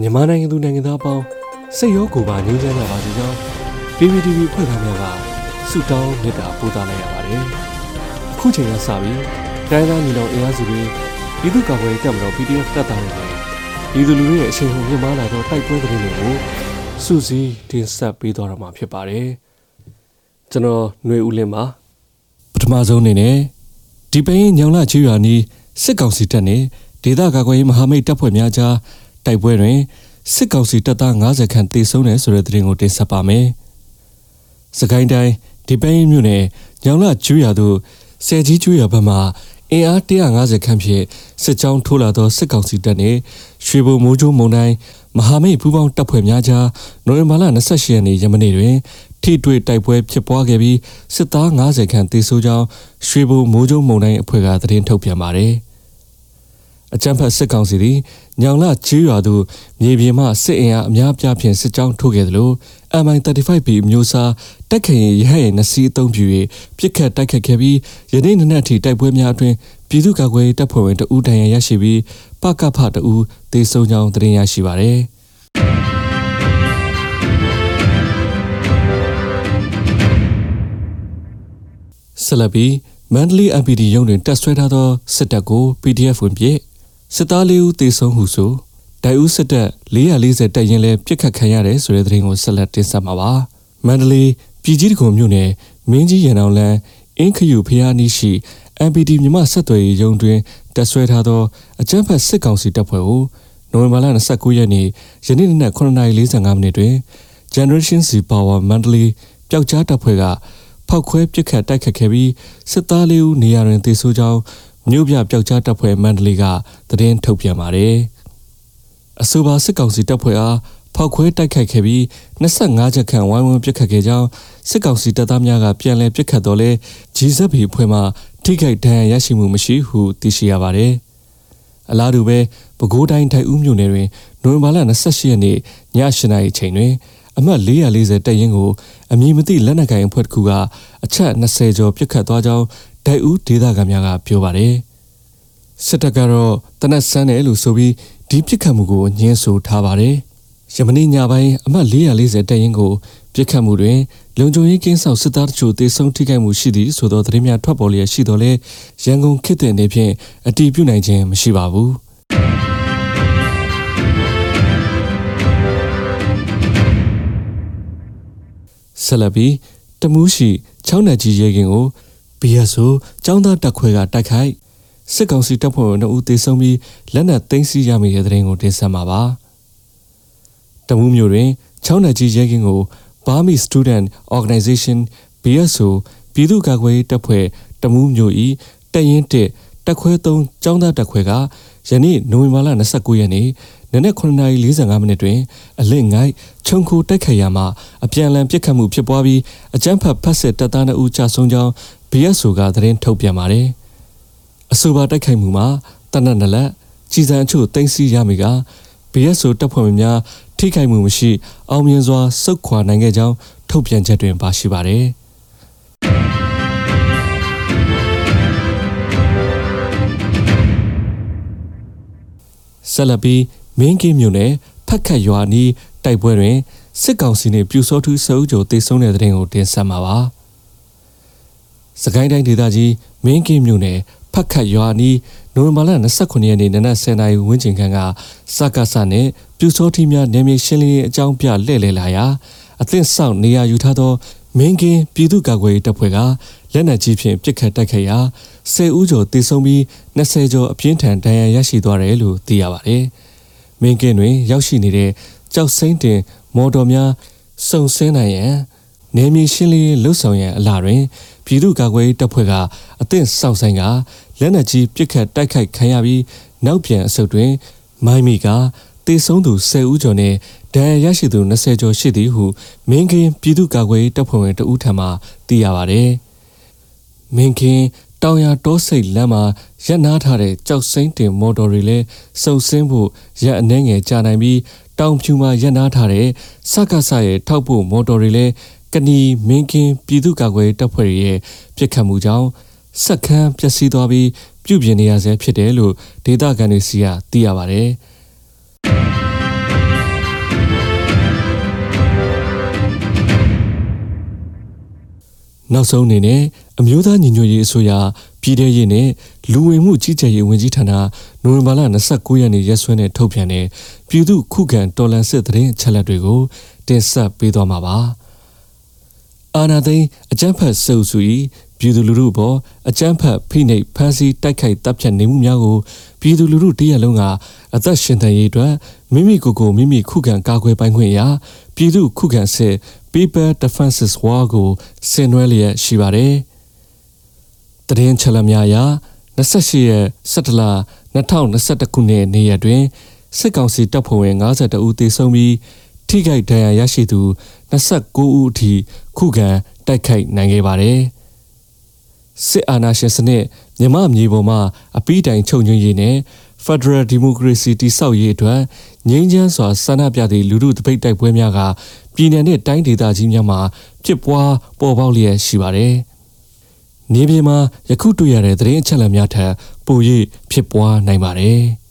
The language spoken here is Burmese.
မြန်မာနိုင်ငံသူနိုင်ငံသားအပေါင်းစိတ်ရောကိုယ်ပါငြိမ်းချမ်းကြပါစေကြောင်း PPTV ဖွဲ့သားများကဆုတောင်းမေတ္တာပို့သလိုက်ရပါတယ်။အခုချိန်ကစပြီးတိုင်းသားညီနောင်အင်အားစုတွေပြည်သူ့ကာကွယ်ရေးတပ်မတော် PDF တပ်သားတွေနဲ့ပြည်သူလူထုရဲ့အရှိန်ဟုန်မြင့်မားလာသောတိုက်ပွဲသတင်းတွေကိုစုစည်းတင်ဆက်ပေးသွားတော့မှာဖြစ်ပါတယ်။ကျွန်တော်ຫນွေဦးလင်းပါပထမဆုံးအနေနဲ့ဒီပိန်းညောင်လာချီရွာနီးစစ်ကောင်စီတပ်နဲ့ဒေသကာကွယ်ရေးမဟာမိတ်တပ်ဖွဲ့များကြား တိုက်ပွဲတွင်စစ်ကောင်စီတပ်သား90ခန့်တေဆုံးတယ်ဆိုတဲ့သတင်းကိုတင်ဆက်ပါမယ်။စကိုင်းတိုင်းဒီပိန်းမြို့နယ်ညောင်လာချီရွာသို့ဆယ်ကြီးကျွော်ဘက်မှအင်အား150ခန့်ဖြင့်စစ်ကြောင်းထိုးလာသောစစ်ကောင်စီတပ်နှင့်ရွှေဘုံမိုးကျိုးမုံတိုင်းမဟာမိတ်ပူးပေါင်းတပ်ဖွဲ့များကြားနိုဝင်ဘာလ28ရက်နေ့ယမနေ့တွင်ထိတွေ့တိုက်ပွဲဖြစ်ပွားခဲ့ပြီးစစ်သား90ခန့်တေဆုံးကြောင်းရွှေဘုံမိုးကျုံမုံတိုင်းအဖွဲ့ကသတင်းထုတ်ပြန်ပါတယ်။ အကြမ်းဖက်စစ်ကောင်စီသည်ညောင်လချီးရွာသို့မြေပြင်မှစစ်အင်အားအများပြားဖြင့်စစ်ကြောင်းထိုးခဲ့သလို MI35B မျိုးစားတက်ခရင်ရဟရဲ့နစီအုံပြူ၍ပြစ်ခတ်တိုက်ခတ်ခဲ့ပြီးယနေ့နနက်ထိတိုက်ပွဲများအတွင်ပြည်သူ့ကာကွယ်တပ်ဖွဲ့ဝင်တဦးတန်ရရရှိပြီးပကဖတဦးတေဆုံးကြောင်းသတင်းရရှိပါသည်ဆလဘီမန္တလေး MPD ရုံးတွင်တက်ဆွဲထားသောစစ်တပ်ကို PDF ဝင်ပြစ် စစ်သားလေးဦးတေဆုံးဟုဆိုဒိုင်ဦးစစ်တပ်440တက်ရင်လဲပြစ်ခတ်ခံရတယ်ဆိုတဲ့သတင်းကိုဆက်လက်တင်ဆက်မှာပါမန္တလေးပြည်ကြီးတကုံမြို့နယ်မင်းကြီးရန်အောင်လန်းအင်းခယူဖျားနီးရှိ MPD မြမဆက်သွယ်ရေးရုံးတွင်တက်ဆွဲထားသောအကြမ်းဖက်စစ်ကောင်စီတပ်ဖွဲ့ကိုနိုဝင်ဘာလ29ရက်နေ့ယနေ့နက်9:45မိနစ်တွင် Generation Z Power Mandalay ပျောက်ကြားတပ်ဖွဲ့ကဖောက်ခွဲပစ်ခတ်တိုက်ခတ်ခဲ့ပြီးစစ်သားလေးဦးနေရာတွင်တေဆိုးကြောင်း မြို့ပြပျောက်ကြားတပ်ဖွဲ့မန္တလေးကသတင်းထုတ်ပြန်ပါတယ်။အဆိုပါစစ်ကောင်စီတပ်ဖွဲ့အားဖောက်ခွဲတိုက်ခိုက်ခဲ့ပြီး25ချက်ခန့်ဝိုင်းဝန်းပစ်ခတ်ခဲ့ကြောင်းစစ်ကောင်စီတပ်သားများကပြန်လည်ပစ်ခတ်တော့လဲဂျီဇက်ဘီဖွဲ့မှထိခိုက်ဒဏ်ရာရရှိမှုမရှိဟုသိရှိရပါတယ်။အလားတူပဲပဲခူးတိုင်းထိုင်ဦးမြို့နယ်တွင်နိုဝင်ဘာလ28ရက်နေ့ည8:00နာရီချိန်တွင်အမှတ်440တပ်ရင်းကိုအမည်မသိလက်နက်ကိုင်အဖွဲ့တစ်ခုကအချက်20ကျော်ပစ်ခတ်သွားကြောင်း ဒိုက်ဦးဒေသခံများကပြောပါတယ်။စစ်တပ်ကတော့တနက်ဆန်းတယ်လို့ဆိုပြီးဒီပစ်ခတ်မှုကိုညှင်းဆိုထားပါတယ်။ယမနေ့ညပိုင်းအမှတ်440တပ်ရင်းကိုပစ်ခတ်မှုတွင်လုံခြုံရေးကင်းဆောင်စစ်သားတို့တေဆုံးထိခိုက်မှုရှိသည်ဆိုသောသတင်းများထွက်ပေါ်လျက်ရှိတော်လဲရန်ကုန်ခေတ်တဲ့နေဖြင့်အတီးပြုနိုင်ခြင်းမရှိပါဘူး။ဆလဘီတမူးရှိချောင်းနယ်ကြီးရေကင်ကို BSO ចောင်းသားတက်ခွဲကတိုက်ခိုက်စစ်ကောင်စီတပ်ဖွဲ့ဝင်တို့တေဆုံးပြီးလက်နက်သိမ်းဆည်းရမိတဲ့တဲ့ရင်ကိုတင်ဆက်မှာပါတမူးမျိုးတွင်ချောင်းနယ်ကြီးရဲကင်းကို Burmese Student Organization BSO ပြည်သူ့ကာကွယ်ရေးတပ်ဖွဲ့တမူးမျိုးဤတပ်ရင်း1တက်ခွဲ3ចောင်းသားတက်ခွဲကယနေ့နိုဝင်ဘာလ29ရက်နေ့နနက်9:45မိနစ်တွင် အလင့်ငိုက်ခြုံခိုတိုက်ခိုက်ရာမှာအပြန်အလှန်ပစ်ခတ်မှုဖြစ်ပွားပြီးအကြမ်းဖက်ဖက်စစ်တပ်သား2ဦးကြာဆုံးကြောင်း BSO ကသတင်းထုတ်ပြန်ပါတယ်။အဆိုပါတိုက်ခိုက်မှုမှာတနက်နလက်ကြီးစံအချို့တင်စီရမိက BSO တပ်ဖွဲ့ဝင်များထိခိုက်မှုမရှိ အောင်မြင်စွာစုခွာနိုင်ခဲ့ကြောင်းထုတ်ပြန်ချက်တွင်ပါရှိပါတယ်။ဆက်လက်ပြီးမင်းကင်းမြို့နယ်ဖက်ခတ်ရွာနီးတိုက်ပွဲတွင်စစ်ကောင်စီနှင့်ပြူစောထူးစအုပ်ချုပ်တေဆုံးတဲ့တဲ့ရင်ကိုတင်ဆက်မှာပါ။ စကိုင်းတိုင်းဒေသကြီးမင်းကင်းမြို့နယ်ဖက်ခတ်ရွာနီးနိုဝင်ဘာလ29ရက်နေ့နနက်10:00နာရီဝန်းကျင်ခန့်ကစကားဆနဲ့ပြူစောထီများနေမြေရှင်းလင်းရေးအကြောင်းပြလှည့်လည်လာရာအသင့်ဆောက်နေရာယူထားသောမင်းကင်းပြည်သူ့ကာကွယ်ရေးတပ်ဖွဲ့ကလက်နက်ကြီးဖြင့်ပစ်ခတ်တိုက်ခိုက်ရာ10ဦးကျော်တေဆုံးပြီး20ကျော်အပြင်းထန်ဒဏ်ရာရရှိသွားတယ်လို့သိရပါတယ်။မင်းကင်းတွင် ရောက်ရှိနေတဲ့ကြောက်စိမ့်တင်မော်တော်များစုံစင်းနိုင်ရန် နေမြေရှင်းလင်းလှုပ်ဆောင်ရန်အလားတွင်ပြည်သူ့ကာကွယ်ရေးတပ်ဖွဲ့ကအသင့်စောင့်ဆိုင်ကလက်နက်ကြီးပစ်ခတ်တိုက်ခိုက်ခံရပြီးနောက်ပြန်အဆုတ်တွင် မိုင်းမီကတေဆုံးသူ10ဦးကျော်နဲ့ဒဏ်ရာရရှိသူ20ကျော်ရှိသည်ဟုမင်းကင်းပြည်သူ့ကာကွယ်ရေးတပ်ဖွဲ့ဝင်တဦးထံမှသိရပါဗျ။မင်းကင်းတောင်ရတောစိတ်လမ်းမှာရပ်နားထားတဲ့ကြောက်စိမ့်တင်မော်တော်တွေလည်းစုံစင်းဖို့ရက်အနှဲငယ်ကြာနိုင်ပြီးတောင်ဖြူမှာရပ်နားထားတဲ့စက္ကဆရဲ့ထောက်ဖို့မော်တော်တွေလည်း ကနီမင်းကင်းပြည်သူ့ကာကွယ်တပ်ဖွဲ့ရဲ့ပြစ်ခတ်မှုကြောင့်စက်ခန်းပျက်စီးသွားပြီးပြုပြင်နေရဆဲဖြစ်တယ်လို့ဒေတာကန်တွေစီကသိရပါဗျ။နောက်ဆုံးအနေနဲ့အမျိုးသားညီညွတ်ရေးအစိုးရပြည်ထရေးနဲ့လူဝင်မှုကြီးကြပ်ရေးဝန်ကြီးဌာနနိုဝင်ဘာလ29ရက်နေ့ရက်စွဲနဲ့ထုတ်ပြန်တဲ့ပြည်သူ့ခုခံတော်လှန်စစ်သတင်းအချက်အလက်တွေကိုတင်ဆက်ပေးသွားမှာပါ။ အာနာသိန်းအကြမ်းဖက်ဆဲအုပ်စု၏ပြည်သူလူထုပေါ်အကြမ်းဖက်ဖိနှိပ်ဖမ်းဆီးတိုက်ခိုက်တပ်ဖြတ်နေမှုများကိုပြည်သူလူထုတရက်လုံးကအသက်ရှင်သန်ရေးအတွက်မိမိကိုယ်ကိုမိမိခုခံကာကွယ်ပိုင်ခွင့်ရာပြည်သူခုခံစစ် People Defenses War ကိုဆင်နွှဲလျက်ရှိပါတယ်။တရင်ချက်လက်များအရ28ရက်17လ2021ခုနှစ်နေ့ရက်တွင်စစ်ကောင်စီတပ်ဖွဲ့ဝင်52ဦးသေဆုံးပြီး ထိခိုက်ဒဏ်ရာရရှိသူ29ဦးအထိခုခံတိုက်ခိုက်နိုင်ခဲ့ပါတယ်။စစ်အာဏာရှင်စနစ်မြမမြေပေါ်မှာအပိတိုင်ချုပ်ငြိမ်းရေးနဲ့ Federal Democracy တိဆောက်ရေးအတွက်ငြိမ်းချမ်းစွာဆန္ဒပြသည့်လူထုတပိတ်တိုက်ပွဲများကပြည်내နဲ့တိုင်းဒေသကြီးများမှာဖြစ်ပွားပေါ်ပေါက်လျက်ရှိပါတယ်။နေပြည်မှာယခုတွေ့ရတဲ့သတင်းအချက်အလက်များထက်ပို၍ဖြစ်ပွားနိုင်ပါတယ်။